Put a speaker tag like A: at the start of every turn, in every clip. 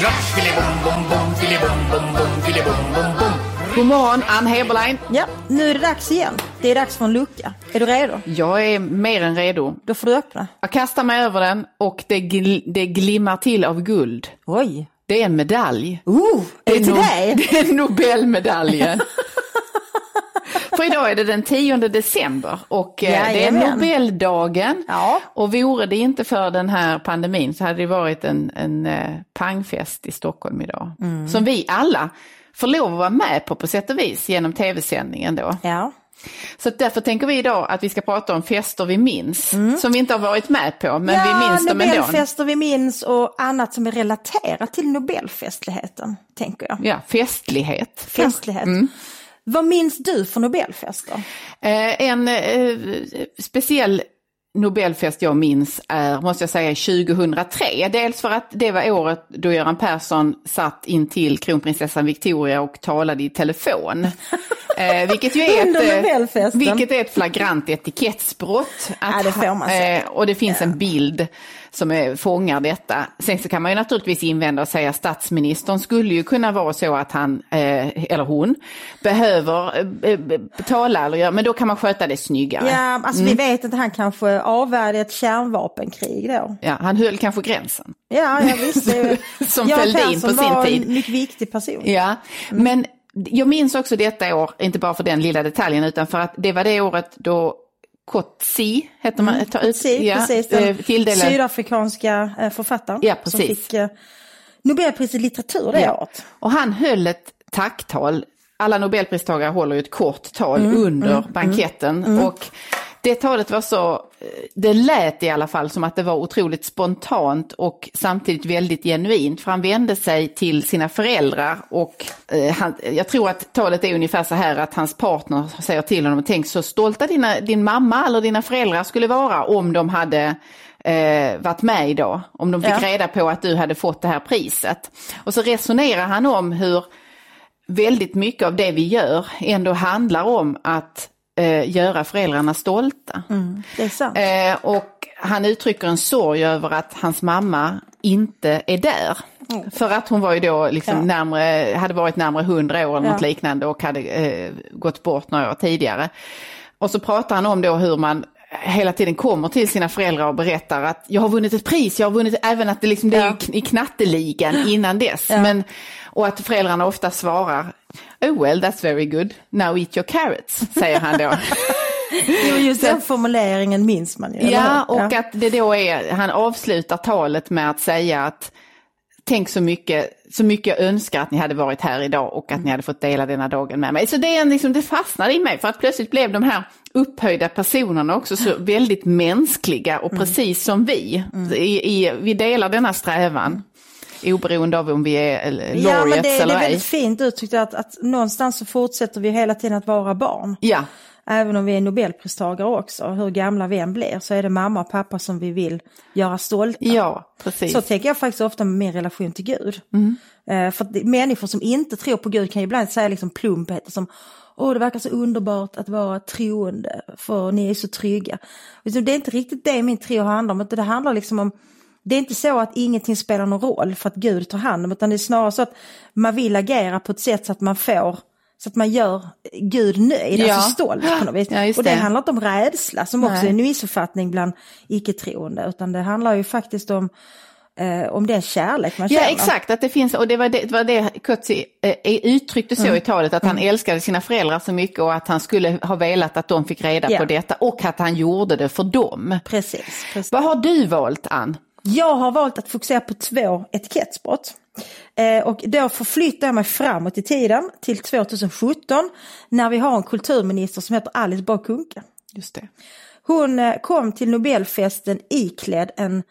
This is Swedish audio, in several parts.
A: Scratch, filibom, bom, bom, filibom, bom, bom, filibom, bom, bom.
B: God morgon, Ann Heberlein.
C: Ja, nu är det dags igen. Det är dags för en lucka. Är du redo?
B: Jag är mer än redo.
C: Då får du öppna.
B: Jag kastar mig över den och det, gl det glimmar till av guld.
C: Oj!
B: Det är en medalj.
C: Oh, är det till
B: no
C: dig?
B: Det är Nobelmedaljen. För idag är det den 10 december och eh, det är. Nobeldagen.
C: Ja.
B: Och vore det inte för den här pandemin så hade det varit en, en eh, pangfest i Stockholm idag.
C: Mm.
B: Som vi alla får lov att vara med på på sätt och vis genom tv-sändningen då.
C: Ja.
B: Så därför tänker vi idag att vi ska prata om fester vi minns. Som vi inte har varit med på men
C: ja,
B: vi minns dem ändå.
C: Nobelfester vi minns och annat som är relaterat till Nobelfestligheten, tänker jag.
B: Ja, festlighet.
C: Festlighet. Vad minns du för Nobelfester?
B: Eh, en eh, speciell Nobelfest jag minns är, måste jag säga, 2003. Dels för att det var året då Göran Persson satt in till kronprinsessan Victoria och talade i telefon. Eh, vilket ju är ett, eh, vilket är ett flagrant etikettsbrott. Att,
C: Ja, det
B: eh, och det finns en bild som är, fångar detta. Sen så kan man ju naturligtvis invända och säga statsministern skulle ju kunna vara så att han, eh, eller hon, behöver eh, eh, tala, eller göra, men då kan man sköta det snyggare.
C: Ja, alltså vi vet att han kanske avvärjde ett kärnvapenkrig då.
B: Ja, han höll kanske gränsen.
C: Ja, ja visst. det är-
B: Som Fälldin på sin
C: var
B: tid.
C: en mycket viktig person.
B: Ja, men jag minns också detta år, inte bara för den lilla detaljen, utan för att det var det året då Kotsi, heter man, ta ut, ja,
C: precis.
B: eh,
C: Den sydafrikanska eh, författaren
B: Ja,
C: som fick eh, Nobelpriset i litteratur det
B: Ja.
C: året.
B: Och han höll ett tacktal. Alla nobelpristagare håller ju ett kort tal
C: Mm,
B: under banketten. Och det talet var så, det lät i alla fall som att det var otroligt spontant och samtidigt väldigt genuint. För han vände sig till sina föräldrar och eh, han, jag tror att talet är ungefär så här att hans partner säger till honom, tänk så stolta dina, din mamma eller dina föräldrar skulle vara om de hade eh, varit med idag. Om de fick
C: Ja.
B: reda på att du hade fått det här priset. Och så resonerar han om hur väldigt mycket av det vi gör ändå handlar om att eh, göra föräldrarna stolta.
C: Det är sant.
B: Eh, och han uttrycker en sorg över att hans mamma inte är där. För att hon var ju då liksom
C: Ja.
B: närmare, hade varit närmare 100 år eller
C: Ja.
B: något liknande och hade eh, gått bort några år tidigare. Och så pratar han om då hur man hela tiden kommer till sina föräldrar och berättar att jag har vunnit ett pris, jag har vunnit även att det, liksom, det är
C: Ja.
B: i knatteligan innan dess.
C: Ja.
B: Men, och att föräldrarna ofta svarar, oh well that's very good, now eat your carrots, säger han då.
C: Jo, just den formuleringen minns man ju.
B: Ja, och att det då är, han avslutar talet med att säga att tänk så mycket, så mycket jag önskar att ni hade varit här idag och att ni hade fått dela denna dagen med mig. Så det, är liksom, det fastnade i mig för att plötsligt blev de här upphöjda personerna också så väldigt mänskliga och precis som vi. I, i, vi delar denna strävan. Oberoende av om vi är laureates
C: Ja, men det, det
B: eller
C: är
B: ej.
C: väldigt fint uttryckt att, att någonstans så fortsätter vi hela tiden att vara barn.
B: Ja,
C: Även om vi är nobelpristagare också, hur gamla vi än blir, så är det mamma och pappa som vi vill göra stolta.
B: ja, precis.
C: Så tänker jag faktiskt ofta med min relation till Gud.
B: Mm.
C: Eh, för det- människor som inte tror på Gud kan ju ibland säga liksom plumpheter som Åh, det verkar så underbart att vara troende, för ni är så trygga. Liksom, Det är inte riktigt det min tro handlar om, utan det handlar liksom om det är inte så att ingenting spelar någon roll för att Gud tar hand om, utan det är snarare så att man vill agera på ett sätt så att man får så att man gör Gud nöjd,
B: Ja.
C: alltså stolt på något vis.
B: Ja,
C: och det,
B: det.
C: handlar inte om rädsla som också
B: Nej.
C: är en missuppfattning bland icke-troende, utan det handlar ju faktiskt om, eh, om den kärlek man
B: Ja
C: känner.
B: exakt, att det finns, och det var det, var det Kutsi eh, uttryckte så i talet, att han älskade sina föräldrar så mycket och att han skulle ha velat att de fick reda
C: Ja.
B: på detta och att han gjorde det för dem.
C: Precis, precis.
B: Vad har du valt Ann?
C: Jag har valt att fokusera på två etikettsbrott. Eh, och då förflyttar jag mig framåt i tiden till 2017 när vi har en kulturminister som heter Alice Bah Kuhnke.
B: Just det.
C: Hon eh, kom till Nobelfesten iklädd en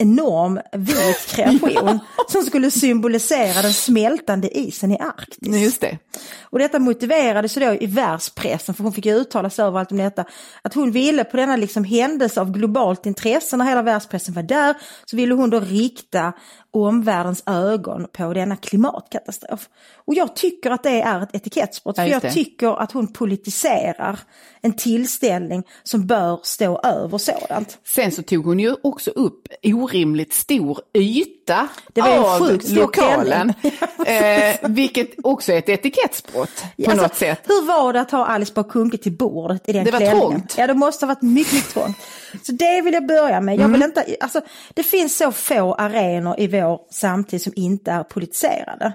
C: enorm vit kreation som skulle symbolisera den smältande isen i Arktis.
B: Just det.
C: Och detta motiverades då i världspressen, för hon fick ju uttala sig överallt om detta, att hon ville på denna liksom händelse av globalt intresse när hela världspressen var där, så ville hon då rikta omvärldens ögon på denna klimatkatastrof. Och jag tycker att det är ett etikettsbrott,
B: Ja,
C: för jag tycker att hon politiserar en tillställning som bör stå över sådant.
B: Sen så tog hon ju också upp orimligt stor yta
C: Det var
B: av
C: sjukt
B: lokalen. eh, vilket också är ett etikettsbrott på
C: Alltså,
B: något sätt.
C: Hur var det att ha Alice Bah Kuhnke till bordet i den
B: Det var
C: klänningen?
B: trångt.
C: Ja, det måste ha varit mycket, mycket trångt. Så det vill jag börja med. Jag
B: Mm.
C: vill inte, alltså, det finns så få arenor i vår samtid som inte är politiserade.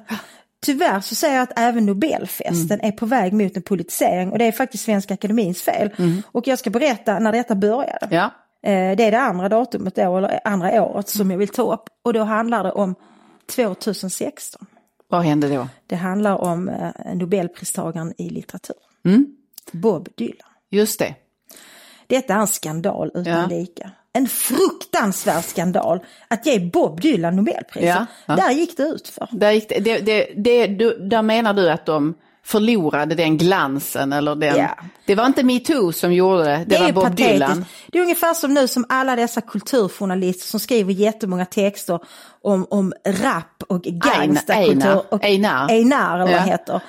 C: Tyvärr så säger jag att även Nobelfesten
B: Mm.
C: är på väg mot en politisering och det är faktiskt Svenska Akademins fel. Och jag ska berätta när detta började.
B: Ja.
C: Eh, Det är det andra datumet då, eller andra året som jag vill ta upp. Och då handlar det om 2016.
B: Vad hände då?
C: Det handlar om eh, Nobelpristagaren i litteratur.
B: Mm.
C: Bob Dylan.
B: Just det.
C: Detta är en skandal utan
B: Ja.
C: lika. En fruktansvärd skandal att ge Bob Dylan Nobelpriset.
B: Ja, ja.
C: Där gick det ut för.
B: Där, gick det, det, det, det, du, där menar du att de förlorade den glansen eller den...
C: Ja.
B: Det var inte metoo som gjorde det, det,
C: Det,
B: var Bob
C: patetiskt.
B: Dylan.
C: Det är ungefär som nu som alla dessa kulturjournalister som skriver jättemånga texter om, om rap och gangsterkultur.
B: Einar. Einar.
C: Einar eller vad
B: Ja.
C: heter.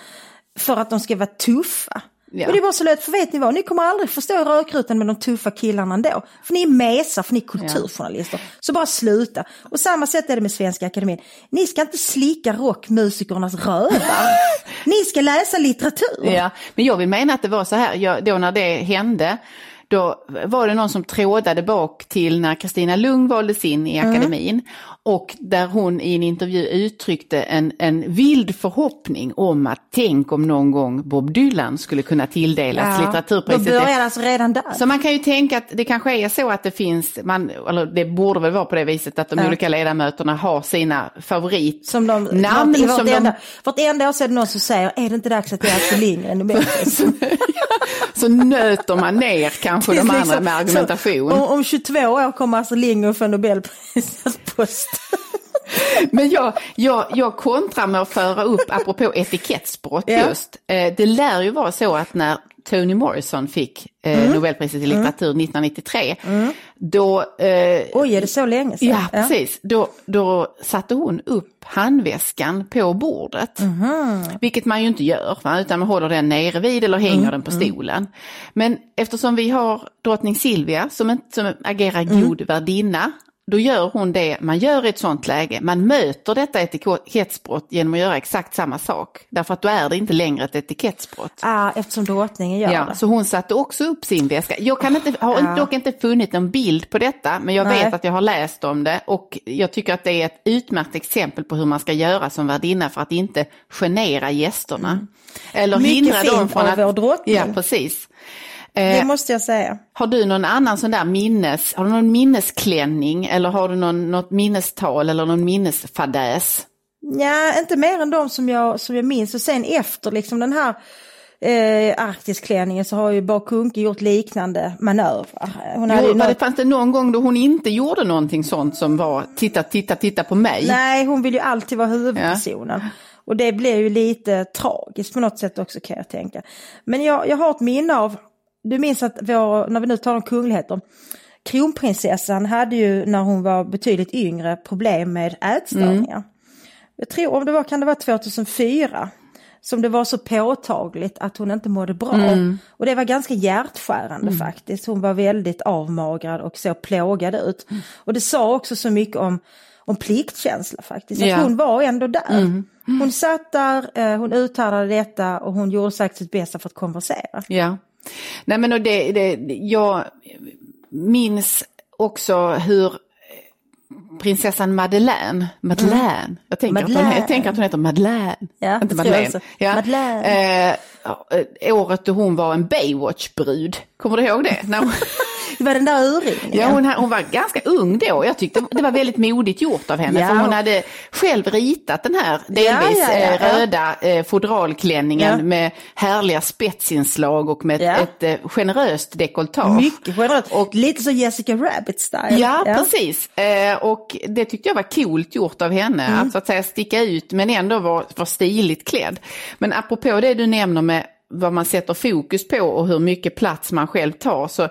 C: För att de ska vara tuffa.
B: Ja.
C: Och det var så lätt, för vet ni vad, ni kommer aldrig förstå rökrutan med de tuffa killarna ändå. För ni är mesar, för ni är kulturjournalister. Så bara sluta. Och samma sätt är det med Svenska Akademin. Ni ska inte slicka rockmusikernas rövar. ni ska läsa litteratur.
B: Ja, men jag vill mena att det var så här, jag, då när det hände, då var det någon som trådade bak till när Kristina Lugn valdes in i akademin och där hon i en intervju uttryckte en, en vild förhoppning om att tänk om någon gång Bob Dylan skulle kunna tilldelas
C: Då
B: litteraturpriset.
C: börjar det alltså redan där.
B: Så man kan ju tänka att det kanske är så att det finns, man, eller det borde väl vara på det viset att de
C: Ja.
B: olika ledamöterna har sina favorit
C: Som de,
B: namn
C: vart,
B: som de
C: vartenda, år så är det någon som säger, är det inte dags att ge Astrid Lindgren
B: så nöter man ner kanske de andra med argumentation.
C: Så, om, om 22 år kommer Astrid Lindgren få Nobelprisets post.
B: Men jag, jag, jag kontrar med att föra upp, apropå etikettsbrott
C: Ja.
B: just. Eh, det lär ju vara så att när Toni Morrison fick eh,
C: Mm.
B: Nobelpriset i litteratur 1993, då... Eh,
C: Oj, är det så länge sedan?
B: Ja, precis. Då, då satte hon upp handväskan på bordet.
C: Mhm.
B: Vilket man ju inte gör, va? utan man håller den nere vid eller hänger
C: Mm,
B: den på stolen. Men eftersom vi har drottning Silvia som, inte- som agerar
C: Mm.
B: god värdinna, då gör hon det man gör i ett sånt läge. Man möter detta etikettsbrott genom att göra exakt samma sak. Därför att då är det inte längre ett etikettsbrott.
C: Ah, eftersom drottningen gör
B: Ja,
C: det.
B: så hon satte också upp sin väska. Jag kan inte, har
C: Ja.
B: dock inte funnit en bild på detta, men jag
C: Nej.
B: vet att jag har läst om det och jag tycker att det är ett utmärkt exempel på hur man ska göra som värdinna för att inte genera gästerna. Eller
C: Mm. Mycket
B: hindra dem
C: fint
B: från
C: av
B: att...
C: vår drottning.
B: Ja, precis.
C: Det
B: Eh,
C: måste jag säga.
B: har du någon annan sån där minnes, har du någon minnesklänning eller har du någon, något minnestal eller någon minnesfadäs?
C: Ja, inte mer än de som jag, som jag minns. Och sen efter liksom den här eh, Arktisklänningen så har ju Bakunke gjort liknande manövrar. Hon
B: Jo, var det,
C: något,
B: fanns det någon gång då hon inte gjorde någonting sånt som var titta, titta, titta på mig?
C: nej, hon vill ju alltid vara huvudpersonen. Och det blir ju lite tragiskt på något sätt också kan jag tänka. Men jag, jag har ett minne av, du minns att vår, när vi nu talar om kungligheter, kronprinsessan hade ju när hon var betydligt yngre problem med ätstörningar. Jag tror, om det var, kan det vara 2004, som det var så påtagligt att hon inte mådde bra. Och det var ganska hjärtskärande faktiskt. Hon var väldigt avmagrad och så plågad ut. Och det sa också så mycket om, om pliktkänsla faktiskt. Att
B: Ja.
C: hon var ändå där. Hon satt där, eh, hon uthärdade detta och hon gjorde säkert sitt bästa för att konversera.
B: Ja. Nej men och det, det, jag minns också hur prinsessan Madeleine, Madeleine, jag, tänker Att hon,
C: Madeleine.
B: jag tänker att hon heter Madeleine,
C: Ja,
B: inte Madeleine. Ja.
C: Madeleine.
B: Eh, året då hon var en Baywatch-brud, kommer du ihåg det?
C: Det var den där urringningen.
B: Ja, hon, hon var ganska ung då. Jag tyckte det var väldigt modigt gjort av henne.
C: Ja.
B: För hon hade själv ritat den här delvis
C: Ja,
B: eh,
C: ja.
B: röda eh, fodralklänningen med härliga spetsinslag och med ett, ett eh, generöst dekolletage.
C: Mycket generöst. Och lite så Jessica Rabbit-style.
B: Ja, precis. Eh, och det tyckte jag var coolt gjort av henne,
C: Mm.
B: att så att säga sticka ut men ändå vara var stiligt klädd. Men apropå det du nämner med vad man sätter fokus på och hur mycket plats man själv tar, så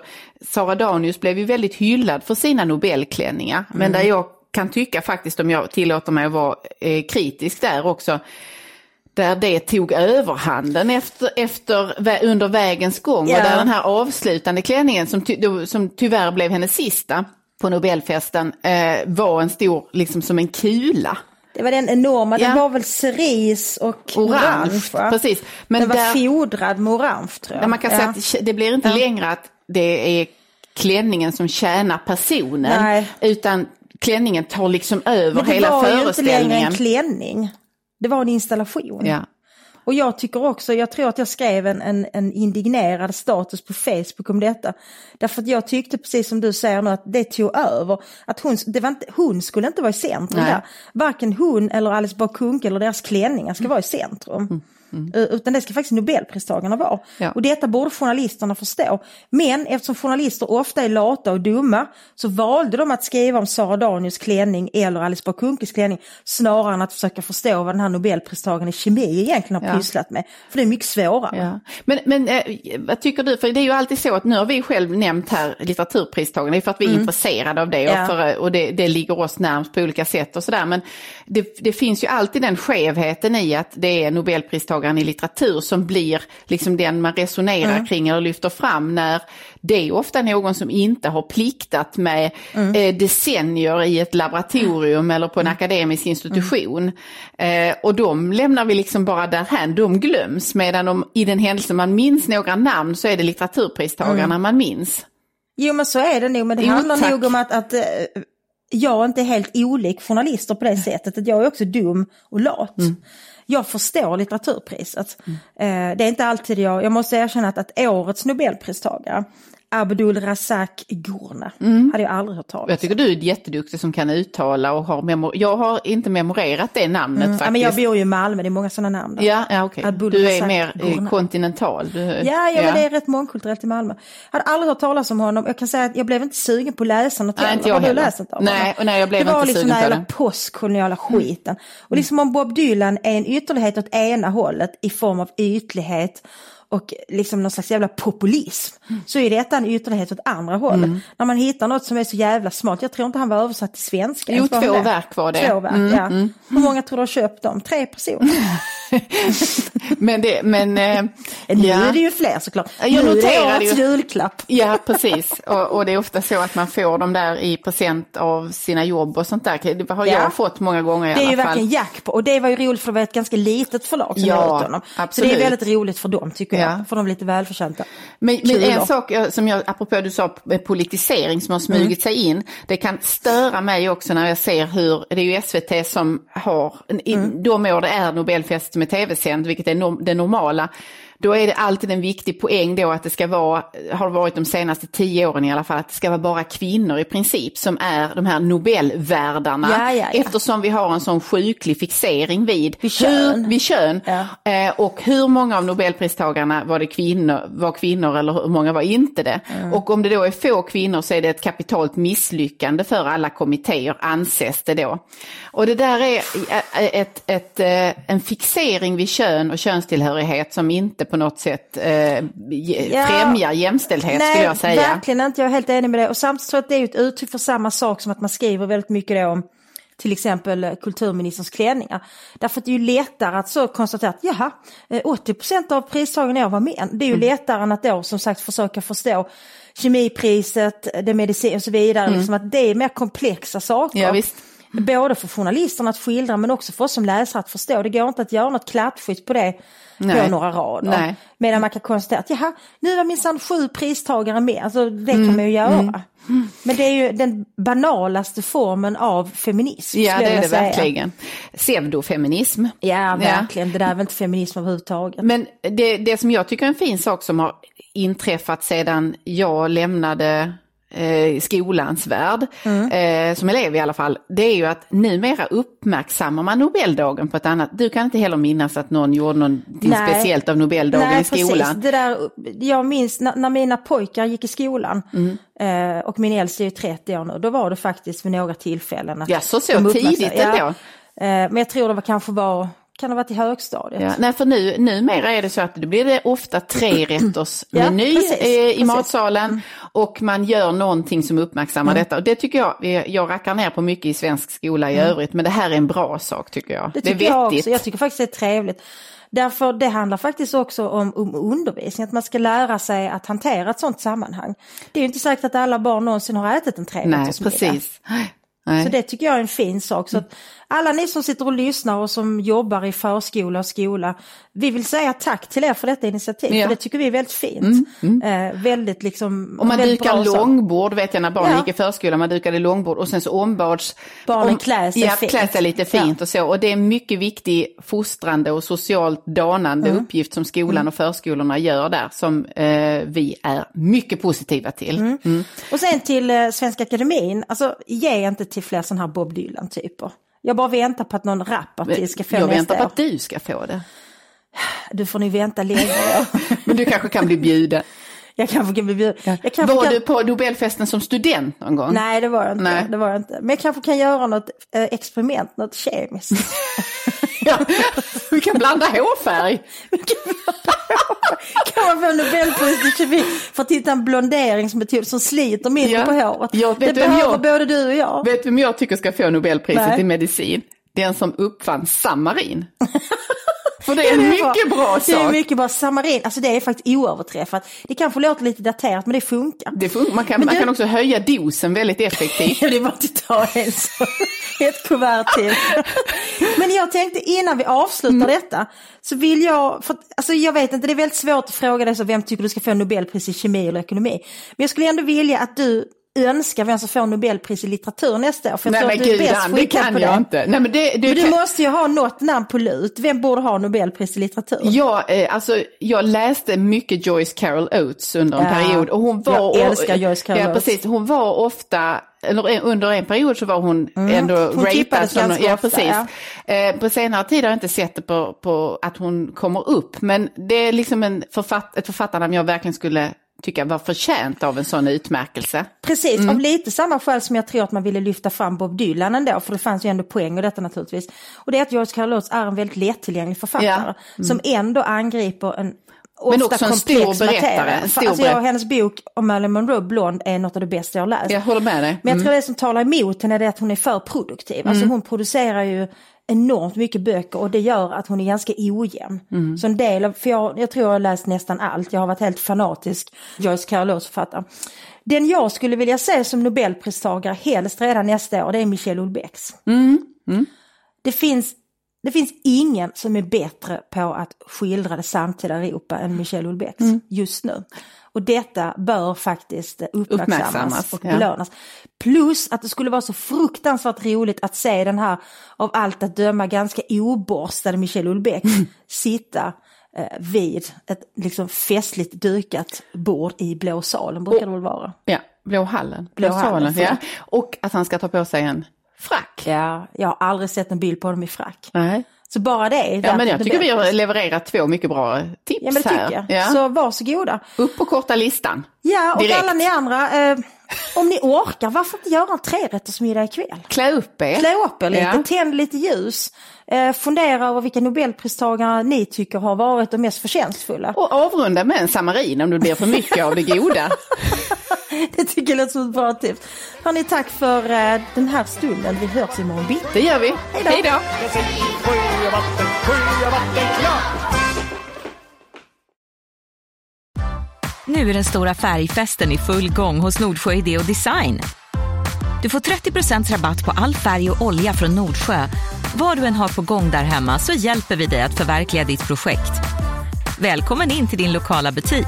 B: Sara Danius blev ju väldigt hyllad för sina Nobelklänningar. Men
C: Mm.
B: där jag kan tycka faktiskt, om jag tillåter mig att vara eh, kritisk där också, där det tog överhanden efter, efter, under vägens gång
C: Ja.
B: och där den här avslutande klänningen som, ty, som tyvärr blev hennes sista, på Nobelfesten eh, var en stor, liksom som en kula.
C: Det var den enorma,
B: Ja.
C: den var väl cerise och
B: Orange,
C: orange.
B: precis. Men
C: den var
B: där-
C: fodrad med orange tror jag.
B: Man kan
C: Ja.
B: säga att det blir inte
C: Ja.
B: längre att det är klänningen som tjänar personen,
C: Nej.
B: utan klänningen tar liksom över
C: Men det
B: hela
C: var ju inte längre
B: föreställningen.
C: en klänning. Det var en installation.
B: Ja.
C: Och jag tycker också, jag tror att jag skrev en, en, en indignerad status på Facebook om detta. Därför att jag tyckte precis som du säger nu att det tog över. Att hon, det var inte, hon skulle inte vara i centrum
B: Nej.
C: där. Varken hon eller Alice Bah Kuhnke eller deras klänningar ska vara i centrum. Eh, Utan det ska faktiskt Nobelpristagarna vara.
B: Mm. Ja.
C: Och detta borde journalisterna förstå. Men eftersom journalister ofta är lata och dumma så valde de att skriva om Sara Danius klänning eller Alice Bah Kuhnkes klänning snarare än att försöka förstå vad den här Nobelpristagaren i kemi egentligen har
B: Ja.
C: pysslat med. För det är mycket svårare.
B: Ja. Men, men eh, vad tycker du, för det är ju alltid så att nu har vi själv nämnt här litteraturpristagarna, det är för att vi är intresserade av det och,
C: Mm. Ja.
B: för, och det, det ligger oss närmst på olika sätt och sådär. Men det, det finns ju alltid den skevheten i att det är Nobelpristagaren i litteratur som blir liksom den man resonerar
C: Mm.
B: kring eller lyfter fram när det är ofta någon som inte har pliktat med
C: Mm.
B: eh, decennier i ett laboratorium eller på en akademisk institution. Eh, och de lämnar vi liksom bara därhän, de glöms. Medan de, i den händelse man minns några namn så är det litteraturpristagarna
C: Mm.
B: man minns.
C: Jo men så är det nog, men det
B: Jo,
C: handlar
B: tack.
C: nog om att, att eh, jag inte är helt olik journalister på det sättet. Att jag är också dum och lat.
B: Mm.
C: Jag förstår litteraturpriset. Eh, det är inte alltid jag, jag måste erkänna att, att årets Nobelpristagare, Abdul Razak Gurna, hade jag aldrig hört talas
B: Mm. Jag tycker du är jätteduktig som kan uttala och har memor- Jag har inte memorerat det namnet
C: Mm. Ja,
B: faktiskt.
C: men jag bor ju i Malmö, det är många sådana namn där.
B: Ja, ja okej.
C: Abdul
B: Du är
C: Razak
B: mer eh,
C: Gurna.
B: kontinental. Du,
C: Ja, ja, men det är rätt mångkulturellt i Malmö. Jag hade aldrig hört talas om honom. Jag kan säga att jag blev inte sugen på att läsa något
B: Nej, inte jag
C: Har du
B: heller.
C: läst något av
B: Nej,
C: honom?
B: nej, jag blev
C: Det var
B: inte
C: liksom
B: sugen
C: den här jävla
B: det. Mm.
C: postkoloniala skiten. Och liksom om Bob Dylan är en ytterlighet åt ena hållet i form av ytlighet och liksom någon slags jävla populism.
B: Mm.
C: Så är detta en ytterlighet åt andra hållet. När man hittar något som är så jävla smart. Jag tror inte han var översatt till svenska.
B: Jo, två
C: det?
B: verk var det.
C: Två verk,
B: Mm,
C: ja. Hur många tror du har köpt dem? Tre personer.
B: Men det, men... Eh,
C: Nu
B: ja.
C: är det ju fler såklart.
B: Jag
C: nu är det årets
B: ju-
C: julklapp.
B: Ja, precis. Och, och det är ofta så att man får dem där i present av sina jobb och sånt där. Det har
C: Ja.
B: jag fått många gånger i
C: Det är
B: alla
C: ju
B: fall.
C: verkligen jack på och det var ju roligt för det var ett ganska litet förlag som
B: Ja,
C: honom. Så
B: absolut.
C: det är väldigt roligt för dem tycker jag,
B: Ja.
C: för de är lite välförtjänta.
B: Men, men en sak eh, som jag, apropå du sa med politisering som har smugit
C: Mm.
B: sig in, det kan störa mig också när jag ser hur, det är ju SVT som har, i
C: Mm.
B: de år det är Nobelfest är tv-sänd, vilket är norm, det normala, då är det alltid en viktig poäng då att det ska vara, har varit de senaste tio åren i alla fall, att det ska vara bara kvinnor i princip som är de här Nobelvärdarna.
C: Ja, ja, ja.
B: Eftersom vi har en sån sjuklig fixering vid,
C: Vid kön.
B: Hur, vid kön. Eh, och hur många av Nobelpristagarna var det kvinnor, var kvinnor eller hur många var inte det?
C: Mm.
B: Och om det då är få kvinnor så är det ett kapitalt misslyckande för alla kommittéer anses det då. Och det där är eh, ett, ett, eh, en fixering vid kön och könstillhörighet som inte på något sätt eh,
C: Ja.
B: främjar jämställdhet
C: Nej,
B: skulle jag säga.
C: verkligen inte, jag är helt enig med det. Och samtidigt tror jag att det är ett uttryck för samma sak som att man skriver väldigt mycket om till exempel eh, kulturministerns klänningar. Därför att det är ju lättare att så konstatera att jaha, eh, 80% av pristagarna i år var män. Det är ju
B: Mm.
C: lättare än att då som sagt försöka förstå kemipriset, det medicin och så vidare. Liksom att det är mer komplexa saker.
B: Mm. Ja.
C: Både för journalisterna att skildra men också för oss som läsare att förstå. Det går inte att göra något klappskytt på det
B: Nej.
C: på några rader.
B: Nej.
C: Medan man kan konstatera att jaha, nu var minsann sju pristagare med. Alltså det
B: Mm.
C: kan man ju göra. Men det är ju den banalaste formen av feminism.
B: Ja, det är det
C: säga.
B: verkligen. Pseudofeminism.
C: Ja, verkligen. Det där är väl inte feminism överhuvudtaget.
B: Men det, det som jag tycker är en fin sak som har inträffat sedan jag lämnade eh, skolans värld, eh, som elev i alla fall, det är ju att numera uppmärksammar man Nobeldagen på ett annat... Du kan inte heller minnas att någon gjorde någonting
C: Nej.
B: speciellt av Nobeldagen
C: Nej,
B: i skolan?
C: Precis. Det där, jag minns när, när mina pojkar gick i skolan
B: Mm.
C: eh, och min äldste är ju 30 år nu, då var det faktiskt vid några tillfällen. att
B: Ja, så, så tidigt ändå?
C: Eh, men jag tror det var kanske var kan det ha varit i högstadiet?
B: Ja, nej, för nu, numera är det så att det blir det ofta tre rätters
C: Ja,
B: meny
C: precis,
B: eh, i
C: precis.
B: matsalen och man gör någonting som uppmärksammar detta. Och det tycker jag, jag rackar ner på mycket i svensk skola i övrigt, men det här är en bra sak tycker jag.
C: Det
B: Det,
C: tycker
B: är
C: jag
B: vettigt.
C: också. Jag tycker faktiskt det är trevligt. Därför det handlar faktiskt också om, om undervisning, att man ska lära sig att hantera ett sådant sammanhang. Det är ju inte säkert att alla barn någonsin har ätit en
B: Nej,
C: trerättersmiddag.
B: precis. Nej.
C: Så det tycker jag är en fin sak. Så att alla ni som sitter och lyssnar och som jobbar i förskola och skola, vi vill säga tack till er för detta initiativ.
B: Ja.
C: För det tycker vi är väldigt fint. Eh, väldigt liksom...
B: Och man dukar långbord, vet jag när barnen
C: Ja.
B: gick i förskolan, man dukade långbord och sen så ombads
C: Barnen
B: om-
C: klär sig
B: ja,
C: fint.
B: klär sig lite fint
C: Ja.
B: och så. Och det är en mycket viktig fostrande och socialt danande
C: Mm.
B: uppgift som skolan och förskolorna gör där, som eh, vi är mycket positiva till. Mm.
C: Och sen till eh, Svenska Akademin, alltså ge inte till fler sådana här Bob Dylan-typer. Jag bara väntar på att någon rapartist ska få
B: Jag
C: nästa
B: väntar på
C: år.
B: att du ska få det.
C: Du får nog vänta länge.
B: Men du kanske kan bli bjuden.
C: jag kanske kan bli bjuden. Jag kanske
B: Var
C: kan...
B: du på Nobelfesten som student någon gång?
C: Nej det var jag inte.
B: Nej.
C: Det var jag inte. Men jag kanske kan göra något eh, experiment, något kemiskt.
B: Ja, vi kan blanda hårfärg.
C: kan man få Nobelpris i kemi för att hitta en blonderingsmetod som sliter mindre
B: Ja.
C: på håret.
B: Ja,
C: det behöver
B: jag-
C: både du och jag.
B: Vet du vem jag tycker ska få Nobelpriset
C: Nej.
B: i medicin? Den som uppfann samarin. För det är en
C: är
B: mycket bra
C: Det är
B: sak.
C: mycket bra. Samarin, alltså det är faktiskt oöverträffat. Det kanske låter lite daterat men det funkar.
B: Det fun- man kan,
C: Men
B: man kan också höja dosen väldigt effektivt.
C: Det var att ta en så, ett kuvert till. Men jag tänkte innan vi avslutar
B: Mm.
C: detta så vill jag, för, alltså jag vet inte, det är väldigt svårt att fråga dig så vem tycker du ska få Nobelpris i kemi eller ekonomi. Men jag skulle ändå vilja att du önskar vem som får Nobelpris i litteratur nästa år. För jag
B: Nej
C: tror
B: men
C: att du är bäst
B: det kan
C: på
B: jag
C: det.
B: inte. Nej, men det, det
C: Men du
B: kan-
C: måste ju ha något namn på lut. Vem borde ha Nobelpris i litteratur?
B: Ja, eh, alltså jag läste mycket Joyce Carol Oates under en
C: Ja,
B: period. Och hon var,
C: jag älskar Joyce Carol
B: ja,
C: Oates.
B: precis, Hon var ofta, en- under en period så var hon ändå
C: Mm. Hon
B: ratad.
C: tippades
B: som-
C: ganska
B: ja, precis.
C: ja.
B: Eh, på senare tid har jag inte sett det på, på att hon kommer upp. Men det är liksom en författ, ett författarnamn jag verkligen skulle tycka var förtjänt av en sån utmärkelse.
C: Precis,
B: Mm.
C: av lite samma skäl som jag tror att man ville lyfta fram Bob Dylan ändå, för det fanns ju ändå poäng i detta naturligtvis. Och det är att George Carl Oates är en väldigt lättillgänglig författare som ändå angriper en
B: Mm. Men också en stor berättare, en stor
C: alltså, jag, hennes bok om Marilyn Monroe, Blond, är något av det bästa jag har läst.
B: Jag håller med dig.
C: Men jag
B: Mm.
C: tror det som talar emot henne är det att hon är för produktiv. Alltså hon producerar ju enormt mycket böcker och det gör att hon är ganska ojämn.
B: Mm.
C: Så en del av, för jag, jag tror jag har läst nästan allt, jag har varit helt fanatisk Joyce Carol Oates författare. Den jag skulle vilja se som Nobelpristagare helst redan nästa år det är Michel Houellebecqs. Det finns det finns ingen som är bättre på att skildra det samtida Europa än Michel Houellebecq just nu. Och detta bör faktiskt uppmärksammas,
B: Uppmärksammas,
C: och
B: ja.
C: belönas. Plus att det skulle vara så fruktansvärt roligt att se den här av allt att döma ganska oborstade Michel Houellebecq sitta eh, vid ett liksom festligt dukat bord i Blå salen, brukar det väl vara.
B: Ja, Blå hallen.
C: Blå
B: Blå
C: hallen,
B: salen, ja. Och att han ska ta på sig en frack.
C: Ja, jag har aldrig sett en bild på dem i frack.
B: Nej.
C: Så bara det är
B: Ja, men jag tycker vi har levererat två mycket bra tips
C: Ja men det
B: här.
C: jag.
B: Ja.
C: Så varsågoda.
B: Upp på korta listan.
C: Ja och
B: Direkt.
C: alla ni andra, eh, om ni orkar, varför inte göra en trerättersmiddag ikväll?
B: Klä upp er.
C: Klä upp er lite,
B: Ja.
C: tänd lite ljus, eh, fundera över vilka nobelpristagare ni tycker har varit de mest förtjänstfulla.
B: Och avrunda med en samarin om det blir för mycket av det goda.
C: Det tycker jag låter som ett bra tips. Hörni, tack för eh, den här stunden. Vi hörs imorgon bitti.
B: Det gör vi.
C: Hej då.
D: Nu är den stora färgfesten i full gång hos Nordsjö Idé och Design. Du får 30 rabatt på all färg och olja från Nordsjö. Vad du än har på gång där hemma så hjälper vi dig att förverkliga ditt projekt. Välkommen in till din lokala butik.